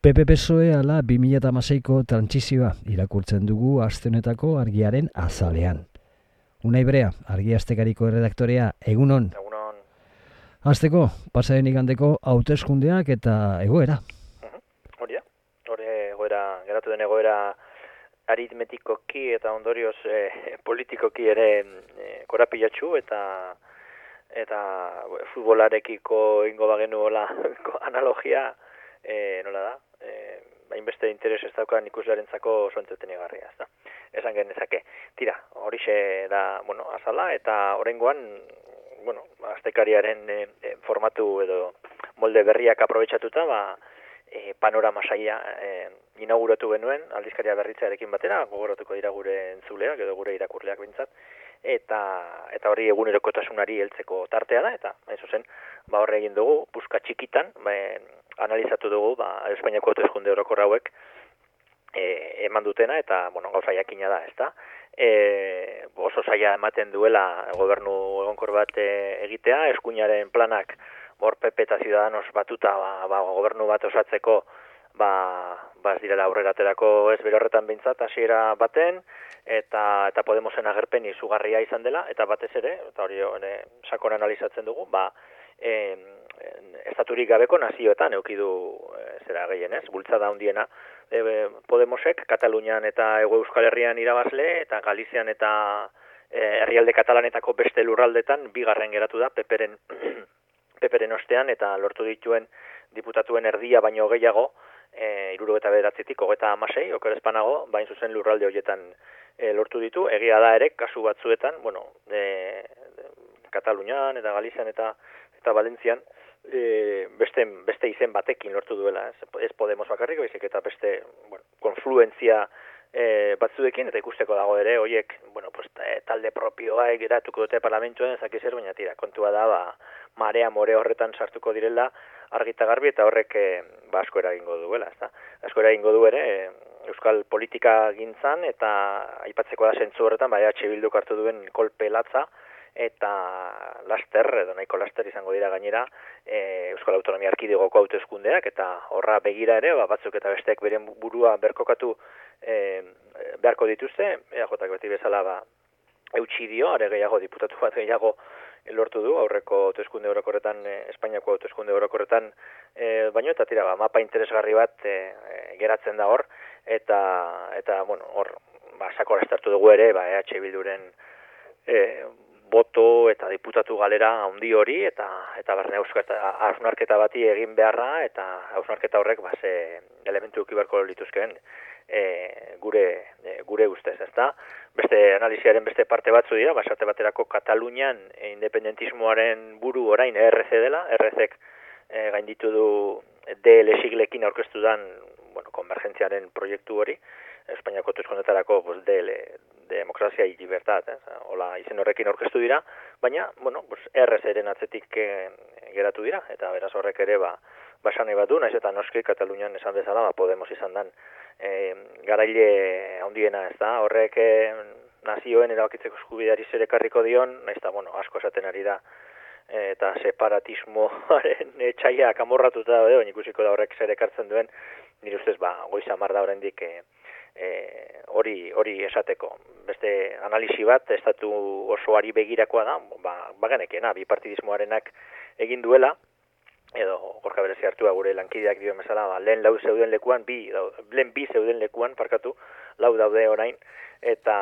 PP PSOE ala 2006ko trantsizioa irakurtzen dugu astenetako argiaren azalean. Unai Brea, argi astekariko redaktorea, egunon. Egunon. Azteko, pasaren igandeko hauteskundeak eta egoera. Hori da, hori egoera, geratu den egoera aritmetikoki eta ondorioz eh, politikoki ere eh, korapilatxu eta eta futbolarekiko ingo bagenu hola analogia eh, nola da, eh, hainbeste interes ez daukan ikuslearen zako oso entretenigarria, da. Esan genezake, tira, horixe da, bueno, azala, eta horrengoan, bueno, aztekariaren e, formatu edo molde berriak aprobetsatuta, ba, e, panorama saia e, inauguratu genuen, aldizkaria berritzarekin batera, gogoratuko dira gure entzuleak edo gure irakurleak bintzat, eta eta hori egunerokotasunari heltzeko tartea da eta hain zuzen ba horre egin dugu buska txikitan ba, analizatu dugu ba Espainiako hauteskunde orokor hauek e, eman dutena eta bueno gauza jakina da, ezta? E, oso saia ematen duela gobernu egonkor bat e, egitea, eskuinaren planak hor PP eta Ciudadanos batuta ba, ba, gobernu bat osatzeko ba, ba ez direla aurrera aterako ez bere horretan bintzat hasiera baten eta eta Podemosen agerpen izugarria izan dela eta batez ere eta hori sakon analizatzen dugu ba e, estaturik gabeko nazioetan eduki du e, zera gehienez bultzada handiena. E, Podemosek Katalunian eta Ego Euskal Herrian irabazle eta Galizian eta e, herrialde katalanetako beste lurraldetan bigarren geratu da peperen peperen ostean eta lortu dituen diputatuen erdia baino gehiago e, iruro eta bederatzitik, hogeta amasei, okerezpanago, bain zuzen lurralde horietan e, lortu ditu, egia da ere, kasu batzuetan, bueno, e, Katalunian eta Galizian eta eta Valentzian, e, beste, beste izen batekin lortu duela, ez, ez Podemos bakarrik, baizik eta beste, bueno, konfluentzia e, batzuekin, eta ikusteko dago ere, hoiek, bueno, pues, talde propioa geratuko dute parlamentuen, ezak zer, baina tira, kontua da, ba, marea more horretan sartuko direla, argita garbi eta horrek e, ba asko eragingo duela, ezta. Asko eragingo du ere e, euskal politika gintzan eta aipatzeko da sentzu horretan bai H Bilduk hartu duen kolpe latza eta laster edo nahiko laster izango dira gainera e, Euskal Autonomia Erkidegoko hauteskundeak eta horra begira ere ba, batzuk eta besteak beren burua berkokatu e, beharko dituzte. EJak beti bezala ba eutsi dio are gehiago diputatu bat gehiago lortu du aurreko hauteskunde orokorretan e, Espainiako hauteskunde orokorretan e, baino eta tira ba, mapa interesgarri bat e, geratzen da hor eta eta bueno hor ba sakora estartu dugu ere ba EH Bilduren e, boto eta diputatu galera handi hori eta eta barne ausnarketa bati egin beharra eta ausnarketa horrek ba ze elementu ukibarko lituzkeen e, gure e, gure ustez, ezta? Beste analiziaren beste parte batzu dira, basarte baterako Katalunian e, independentismoaren buru orain RC dela, RCek e, gainditu du DL siglekin aurkeztu dan, bueno, konvergentziaren proiektu hori, Espainiako tuzkonetarako pues, DL, demokrazia y libertad, eh? Ola, izen horrekin aurkeztu dira, baina, bueno, pues, RCren atzetik e, geratu dira, eta beraz horrek ere, ba, basan nahi bat naiz eta noski Katalunian esan bezala, ba, Podemos izan dan e, garaile handiena ez da, horrek e, nazioen erabakitzeko eskubideari zer ekarriko dion, naiz eta, bueno, asko esaten ari da, eta separatismoaren etxaiak amorratuta da, ikusiko da horrek zer ekartzen duen, nire ustez, ba, goiza mar da horrendik, e, e, hori hori esateko. Beste analisi bat estatu osoari begirakoa da, ba baganekena bipartidismoarenak egin duela edo gorka berezi hartua gure lankideak dio mesela, ba, lehen lau zeuden lekuan, bi, lehen bi zeuden lekuan, parkatu, lau daude orain, eta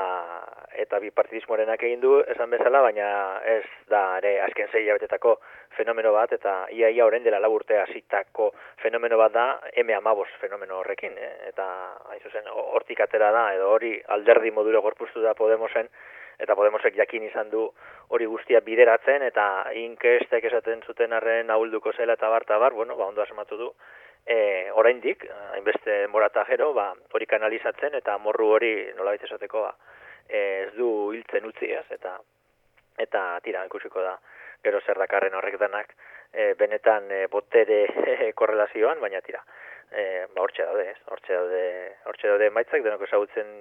eta bi partidismoarenak egin du esan bezala, baina ez da ere azken zei jabetetako fenomeno bat, eta ia ia orain dela laburte hasitako fenomeno bat da, M amabos fenomeno horrekin, eh? eta hain zuzen, hortik atera da, edo hori alderdi moduro gorpuztu da Podemosen, eta Podemosek jakin izan du hori guztia bideratzen, eta inkestek esaten zuten arren ahulduko zela eta bar, bar, bueno, ba, ondo asmatu du, e, oraindik, hainbeste morata jero, ba, hori kanalizatzen, eta morru hori nola esateko, ba, ez du hiltzen utzi, ez, eta, eta tira, ikusiko da, gero zer dakarren horrek denak, e, benetan e, botere korrelazioan, baina tira, e, ba, hortxe daude, ez? Hortxe daude, hortxe daude maitzak, denok ezagutzen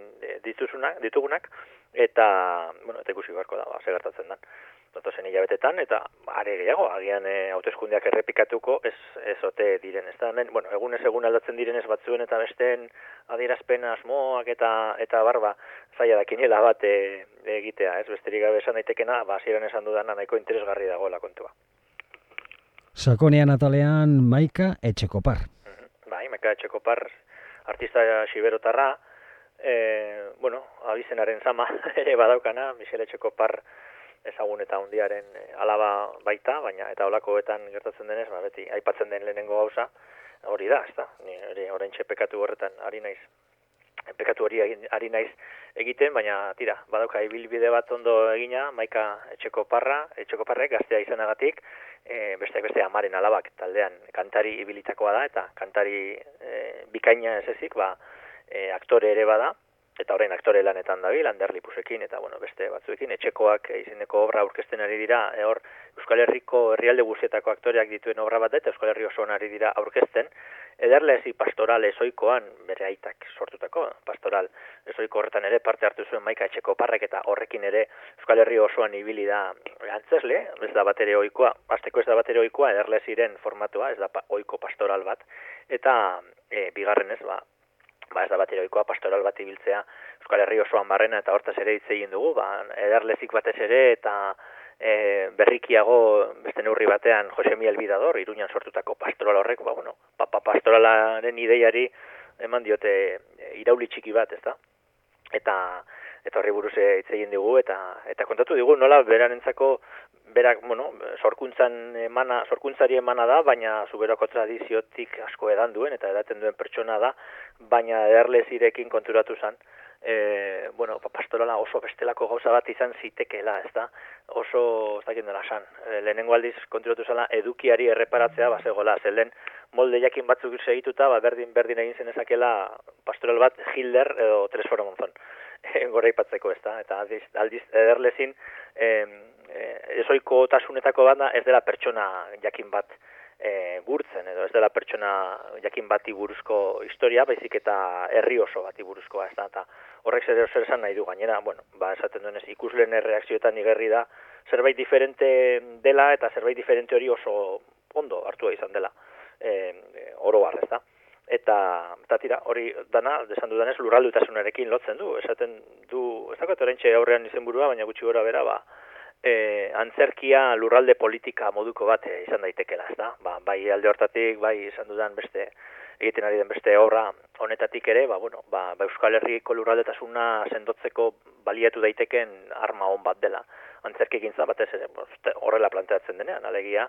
dituzunak, ditugunak, eta, bueno, eta ikusi beharko da, ba, segertatzen da. datozen hilabetetan, eta are gehiago, agian e, hauteskundeak errepikatuko, ez, ez ote diren, ez da, bueno, egun ez egun aldatzen direnez batzuen eta besteen adierazpen asmoak eta eta barba zaila dakinela bat e, egitea, ez besterik gabe esan daitekena, ba, ziren esan dudana nahiko interesgarri dagoela kontua. Sakonean atalean Maika Etxekopar. Bai, Maika Etxekopar, artista xiberotarra, e, bueno, abizenaren zama ere badaukana, Michele Etxekopar, ezagun eta hundiaren eh, alaba baita, baina eta olakoetan gertatzen denez, ba, beti aipatzen den lehenengo gauza, hori da, ezta. Ni hori orain pekatu horretan ari naiz. Pekatu hori ari naiz egiten, baina tira, badauka ibilbide bat ondo egina, maika etxeko parra, etxeko parrek gaztea izanagatik, e, besteak beste amaren alabak taldean kantari ibilitakoa da, eta kantari e, bikaina ez ezik, ba, e, aktore ere bada, eta orain aktore lanetan dabil, Ander Lipusekin eta bueno, beste batzuekin etxekoak izeneko obra aurkezten ari dira, e, hor Euskal Herriko herrialde guztietako aktoreak dituen obra bat eta Euskal Herri osoan ari dira aurkezten, ederlezi pastoral ezoikoan bere aitak sortutako, pastoral ezoiko horretan ere parte hartu zuen maika etxeko parrek eta horrekin ere Euskal Herri osoan ibili da antzesle, ez da batere oikoa, azteko ez da batere oikoa, ederleziren formatua, ez da oiko pastoral bat, eta e, bigarren ez, ba, ba ez da bat eroikoa pastoral bat ibiltzea Euskal Herri osoan barrena eta hortaz ere hitz egin dugu, ba, edarlezik batez ere eta e, berrikiago beste neurri batean Jose Miel Bidador, iruñan sortutako pastoral horrek, ba, bueno, papa pastoralaren ideiari eman diote e, irauli txiki bat, ez da? Eta, eta horri buruz hitz egin dugu, eta, eta kontatu dugu nola berarentzako berak, bueno, sorkuntzan emana, sorkuntzari emana da, baina zuberoko tradiziotik asko edan duen, eta edaten duen pertsona da, baina erlezirekin konturatu zen, e, bueno, pastorala oso bestelako gauza bat izan zitekeela, ez da? Oso, ez da dela san, e, lehenengo aldiz konturatu zela edukiari erreparatzea, ba, zegoela, zelen molde jakin batzuk segituta, ba, berdin, berdin egin zen ezakela pastoral bat Hilder edo Tresforo Monzon. Gora ipatzeko ez da, eta aldiz, aldiz ederlezin, eh, ezoiko tasunetako banda ez dela pertsona jakin bat e, gurtzen edo ez dela pertsona jakin bati buruzko historia, baizik eta herri oso bati buruzkoa ez da, eta horrek zer zer esan nahi du gainera, bueno, ba, esaten duenez, ikusleen erreakzioetan igerri da, zerbait diferente dela eta zerbait diferente hori oso ondo hartua izan dela, e, oro bar, ez da. Eta, eta tira, hori dana, desan dudanez, lurraldutasunarekin lotzen du, esaten du, ez dakat horrentxe aurrean izen burua, baina gutxi gora bera, ba, e, antzerkia lurralde politika moduko bat e, izan daitekela, ez da? Ba, bai alde hortatik, bai izan dudan beste, egiten ari den beste obra honetatik ere, ba, bueno, ba, ba Euskal Herriko lurraldetasuna sendotzeko baliatu daiteken arma hon bat dela. Antzerkekin batez ere, horrela planteatzen denean, alegia,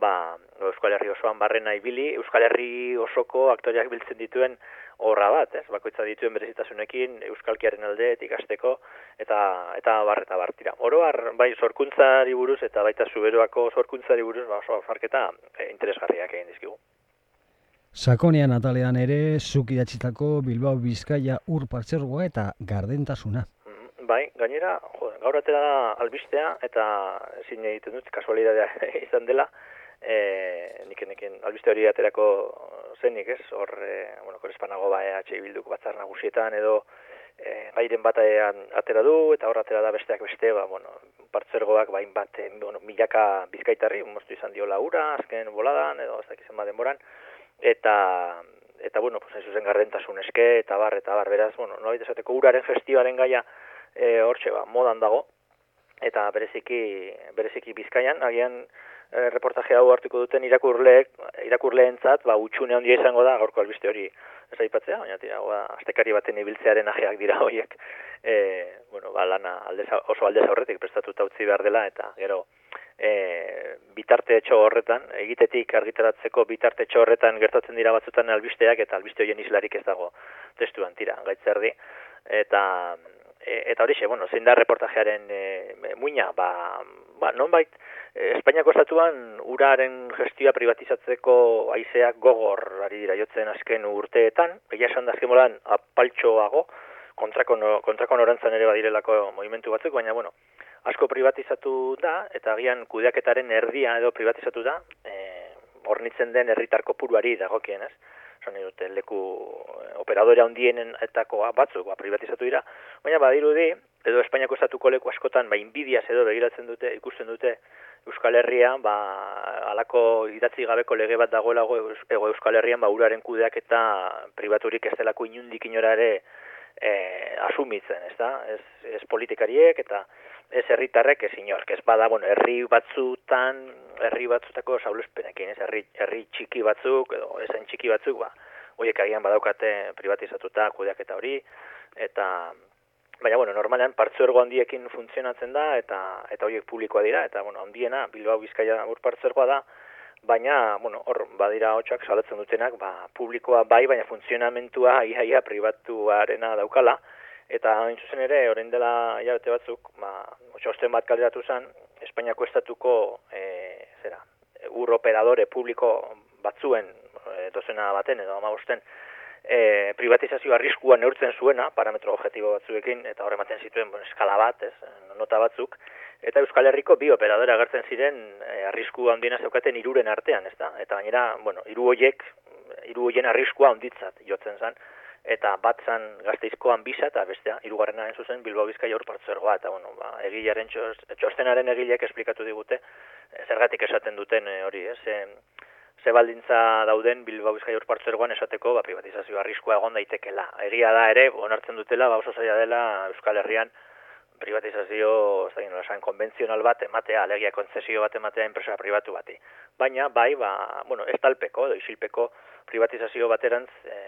ba, Euskal Herri osoan barrena ibili, Euskal Herri osoko aktoriak biltzen dituen horra bat, ez? Bakoitza dituen berezitasunekin euskalkiaren alde ikasteko eta eta bar eta bar tira. Oro har bai sorkuntzari buruz eta baita zuberoako sorkuntzari buruz ba oso farketa e, interesgarriak egin dizkigu. Sakonean atalean ere zuk idatzitako Bilbao Bizkaia ur partxergoa eta gardentasuna. Mm, bai, gainera, jo, gaur atera albistea eta ezin egiten dut kasualidadea izan dela, e, nik neken albiste hori aterako zenik, ez? Hor, e, bueno, korespanago ba EH bilduko batzar nagusietan edo e, gairen batean atera du eta hor atera da besteak beste, ba, bueno, partzergoak bain bat, bueno, milaka bizkaitarri, moztu izan dio laura, azken boladan, edo ez dakizen baden boran, eta, eta bueno, pues, zuzen gardentasun eske, eta bar, eta bar, beraz, bueno, no esateko uraren festibaren gaia, e, hortxe, ba, modan dago, eta bereziki, bereziki bizkaian, agian, e, reportaje hau hartuko duten irakurleek, irakurleentzat, ba utxune handia izango da gaurko albiste hori ez aipatzea, baina tira, ba, astekari baten ibiltzearen ajeak dira horiek. E, bueno, ba, lana aldez, oso aldez aurretik prestatuta utzi behar dela eta gero e, bitarte etxo horretan, egitetik argitaratzeko bitarte etxo horretan gertatzen dira batzutan albisteak eta albiste horien islarik ez dago testuan tira, gaitzerdi. Eta e, eta hori bueno, zein da reportajearen e, muina, ba, ba nonbait, Espainiako estatuan uraren gestioa privatizatzeko aizeak gogor ari dira jotzen azken urteetan, egia esan da azken molan apaltxoago, kontrako, kontrako norantzan ere badirelako movimentu batzuk, baina bueno, asko privatizatu da, eta agian kudeaketaren erdia edo privatizatu da, e, ornitzen den herritar kopuruari dagokien, ez? Zone leku eh, operadore handienen etakoa batzuk ba, privatizatu dira, baina badirudi edo Espainiako estatuko leku askotan ba inbidiaz edo begiratzen dute ikusten dute Euskal Herria ba alako idatzi gabeko lege bat dagoelago ego Euskal Herrian ba uraren kudeak eta pribaturik ez delako inundik inora ere e, asumitzen, ez da? Ez, ez politikariek eta ez herritarrek ez inork, ez bada, bueno, herri batzutan, herri batzutako saulespenekin, ez herri, herri txiki batzuk, edo ezen txiki batzuk, ba, horiek agian badaukate privatizatuta kudeak eta hori, eta Baina, bueno, normalean partzuergo handiekin funtzionatzen da, eta eta horiek publikoa dira, eta, bueno, handiena, Bilbao Bizkaia ur partzuergoa da, baina, bueno, hor, badira hotxak salatzen dutenak, ba, publikoa bai, baina funtzionamentua iaia pribatuarena daukala, eta hain zuzen ere, orain dela hilabete batzuk, ba, txosten bat kalderatu zen, Espainiako estatuko, e, zera, ur operadore publiko batzuen, e, dozena baten, edo amabosten, e, privatizazio arriskua neurtzen zuena, parametro objektibo batzuekin, eta horre maten zituen bon, eskala bat, ez, nota batzuk, eta Euskal Herriko bi operadore agertzen ziren e, arrisku handiena zeukaten iruren artean, ez da? Eta gainera, bueno, iru hoiek, iru hoien arriskua onditzat jotzen zen, eta bat zan gazteizkoan bisa, eta bestea, irugarrena zuzen Bilbao Bizkaia urpartzergoa, eta bueno, ba, egilaren txostenaren egilek esplikatu digute, zergatik esaten duten e, hori, ez, e, ze baldintza dauden Bilbao Bizkaia urpartzergoan esateko ba, privatizazio arriskua egon daitekela. Egia da ere, onartzen dutela, ba, oso zaila dela Euskal Herrian privatizazio, ez da gino, esan, konbentzional bat ematea, alegia konzesio bat ematea enpresa privatu bati. Baina, bai, ba, bueno, ez talpeko, edo isilpeko privatizazio baterantz e,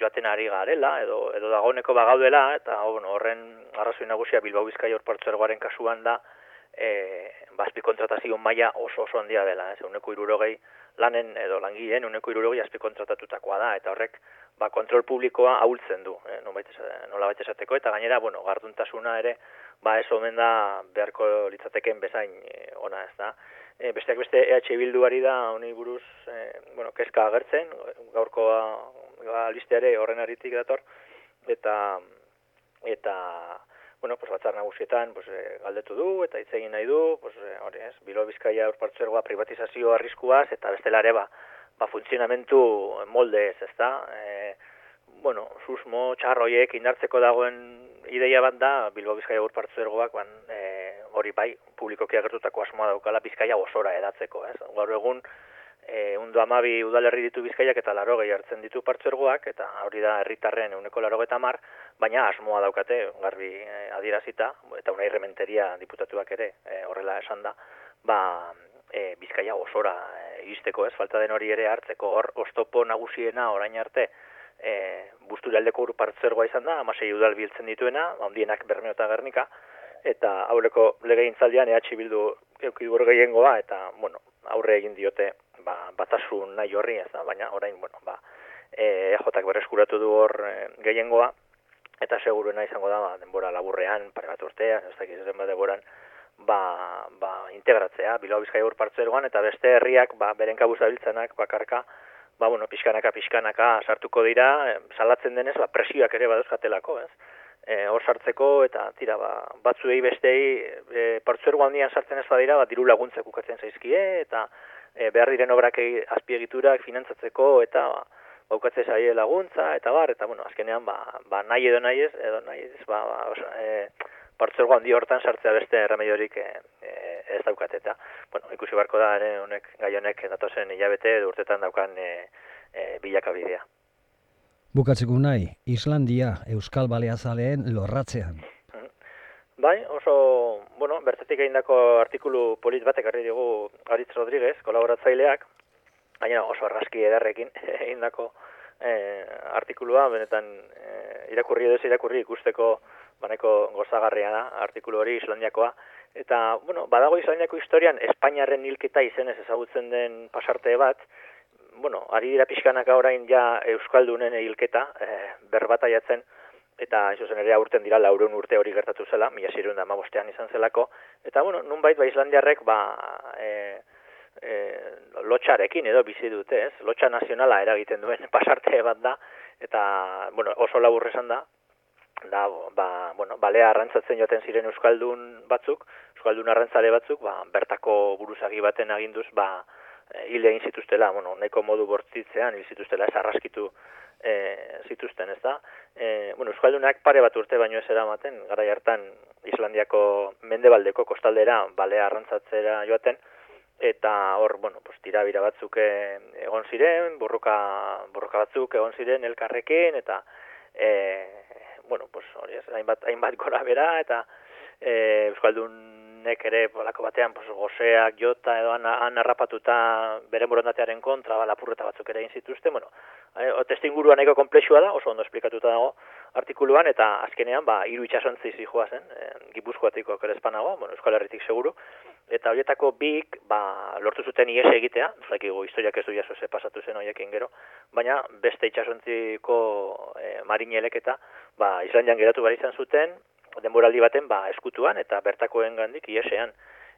joaten ari garela, edo, edo dagoeneko bagaudela, eta bueno, horren arrazoi nagusia Bilbao Bizkaia urpartzergoaren kasuan da, e, bazpi kontratazio maila oso oso handia dela, ez, uneko irurogei, lanen edo langileen uneko irurogei azpi kontratatutakoa da, eta horrek ba, kontrol publikoa ahultzen du, eh, nola baita esateko, eta gainera, bueno, garduntasuna ere, ba, ez omen da beharko litzateken bezain eh, ona ez da. E, besteak beste EH Bilduari da, honi buruz, eh, bueno, kezka agertzen, gaurkoa ba, listeare horren aritik dator, eta, eta, bueno, pues batzar nagusietan, pues eh, galdetu du eta hitz egin nahi du, pues eh, hori, ez, Bilo Bizkaia urpartzergoa privatizazio arriskuaz eta bestela ere ba, ba funtzionamentu molde ez, ezta? Eh, bueno, susmo txarroiek indartzeko dagoen ideia bat da Bilbo Bizkaia urpartzergoak ban, eh, hori bai publikoki agertutako asmoa daukala Bizkaia osora edatzeko, ez? Gaur egun e, undo amabi udalerri ditu bizkaiak eta laro gehi hartzen ditu partzergoak, eta hori da herritarren euneko laro mar, baina asmoa daukate, garbi e, adirazita, eta unai rementeria diputatuak ere, e, horrela esan da, ba, e, bizkaia osora e, ez, falta den hori ere hartzeko, hor, ostopo nagusiena orain arte, e, bustu ur partzergoa izan da, amasei udal biltzen dituena, ondienak bermeo eta gernika, eta aurreko legeintzaldian EH Bildu eukibur gehiengoa, eta, bueno, aurre egin diote ba, batasun nahi horri, ez da, baina orain, bueno, ba, e, jotak berreskuratu du hor e, gehiengoa, eta seguruena izango da, ba, denbora laburrean, pare bat urtea, ez dakiz zen denboran, ba, ba, integratzea, Bilbao Bizkaia urpartzeroan, eta beste herriak, ba, beren kabuz dabiltzenak, bakarka, ba, bueno, pixkanaka, pixkanaka sartuko dira, e, salatzen denez, ba, presioak ere baduzkatelako, ez? E, hor sartzeko, eta tira, ba, batzuei bestei, e, partzuergo handian sartzen ez badira, ba, diru laguntzek ukatzen zaizkie, eta e, behar diren obrak azpiegiturak finantzatzeko eta ba, baukatze saie laguntza eta bar eta bueno azkenean ba, ba nahi edo nahi ez edo nahi ez ba, ba oso, e, partzergo handi hortan sartzea beste erremediorik e, e, ez daukat eta bueno ikusi barko da ere honek gai honek datozen hilabete edo urtetan daukan e, e, bilakabidea Bukatzeko nahi, Islandia, Euskal Baleazaleen lorratzean. Bai, oso, bueno, bertatik egindako artikulu polit batek harri dugu Aritz Rodríguez, kolaboratzaileak, baina oso argazki edarrekin egindako eh, artikulua, benetan eh, irakurri edo irakurri ikusteko baneko gozagarria da, artikulu hori Islandiakoa, eta, bueno, badago Islandiako historian Espainiarren hilketa izenez ezagutzen den pasarte bat, bueno, ari dira pixkanaka orain ja Euskaldunen hilketa, eh, berbataiatzen, eta eso zen ere aurten dira laurun urte hori gertatu zela, mila zirun da mabostean izan zelako, eta bueno, nunbait ba Islandiarrek ba, e, e, lotxarekin edo bizi dute, ez? Lotxa nazionala eragiten duen pasarte bat da, eta bueno, oso labur esan da, da, ba, bueno, balea arrantzatzen joaten ziren Euskaldun batzuk, Euskaldun arrantzale batzuk, ba, bertako buruzagi baten aginduz, ba, hile egin zituztela, bueno, nahiko modu bortzitzean, hil zituztela ez arraskitu e, zituzten, ez da? E, bueno, Euskaldunak pare bat urte baino ez eramaten, gara hartan Islandiako mendebaldeko kostaldera balea arrantzatzera joaten, eta hor, bueno, pues, tirabira batzuk egon ziren, borroka, borroka batzuk egon ziren elkarrekin, eta, e, bueno, pues, hori hainbat, hainbat gora bera, eta e, Euskaldun nek ere polako batean pues, goseak jota edo han, han arrapatuta bere borondatearen kontra ba, lapurreta batzuk ere egin zituzten, bueno, e, o testingurua nahiko komplexua da, oso ondo esplikatuta dago artikuluan, eta azkenean, ba, iru itxasontzi zijoa zen, e, gipuzkoatiko kerezpanago, bueno, Euskal Herritik seguru, eta horietako bik, ba, lortu zuten iese egitea, zakigu historiak ez du jaso ze pasatu zen horiekin gero, baina beste itxasontziko e, marinelek eta, ba, Islandian geratu bari izan zuten, denboraldi baten ba eskutuan eta bertakoen gandik iesean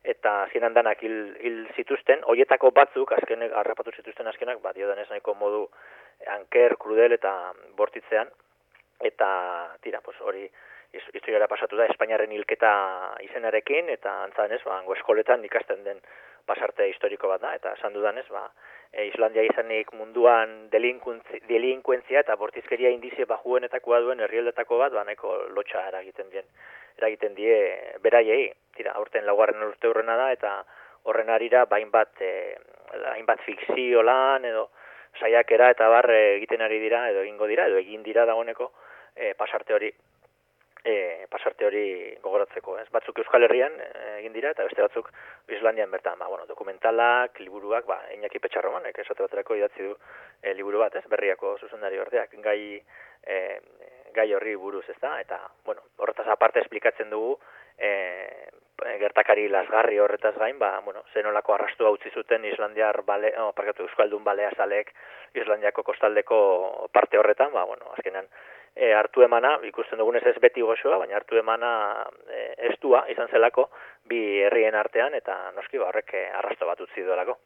eta zinan danak hil, hil zituzten, hoietako batzuk, azkenek, harrapatu zituzten azkenak, ba, dio nahiko modu anker, krudel eta bortitzean, eta tira, pues, hori historiara pasatu da, Espainiaren hilketa izenarekin, eta antzaren ez, ba, eskoletan ikasten den pasarte historiko bat da, eta esan dudanez, ba, e, Islandia izanik munduan delinkuentzia eta bortizkeria indizie bajuenetakoa duen herrieldetako bat, ba, neko lotxa eragiten dien, eragiten die beraiei, tira, aurten laugarren urte horrena da, eta horren arira, bain bat, e, hainbat fikzio lan, edo saiakera eta bar egiten ari dira, edo egingo dira, edo egin dira dagoeneko e, pasarte hori e, pasarte hori gogoratzeko, ez? Batzuk Euskal Herrian e, egin dira eta beste batzuk Islandian bertan, ba, bueno, dokumentalak, liburuak, ba, Iñaki Petxarroman, ek esate baterako idatzi du e, liburu bat, ez? Berriako zuzendari ordeak, gai e, gai horri buruz, ez da? Eta, bueno, horretaz aparte esplikatzen dugu e, gertakari lasgarri horretaz gain, ba, bueno, zenolako arrastu utzi zuten Islandiar bale, oh, parkatu, Euskaldun balea salek Islandiako kostaldeko parte horretan, ba, bueno, azkenan, e, hartu emana, ikusten dugunez ez beti gozoa, baina hartu emana e, estua izan zelako bi herrien artean eta noski ba horrek e, arrasto bat utzi duelako.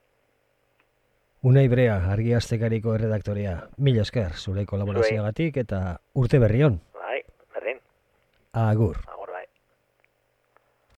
Unai Brea, argi astekariko erredaktorea, mila esker, zure kolaborazioagatik eta urte berrion. Bai, berdin. Agur.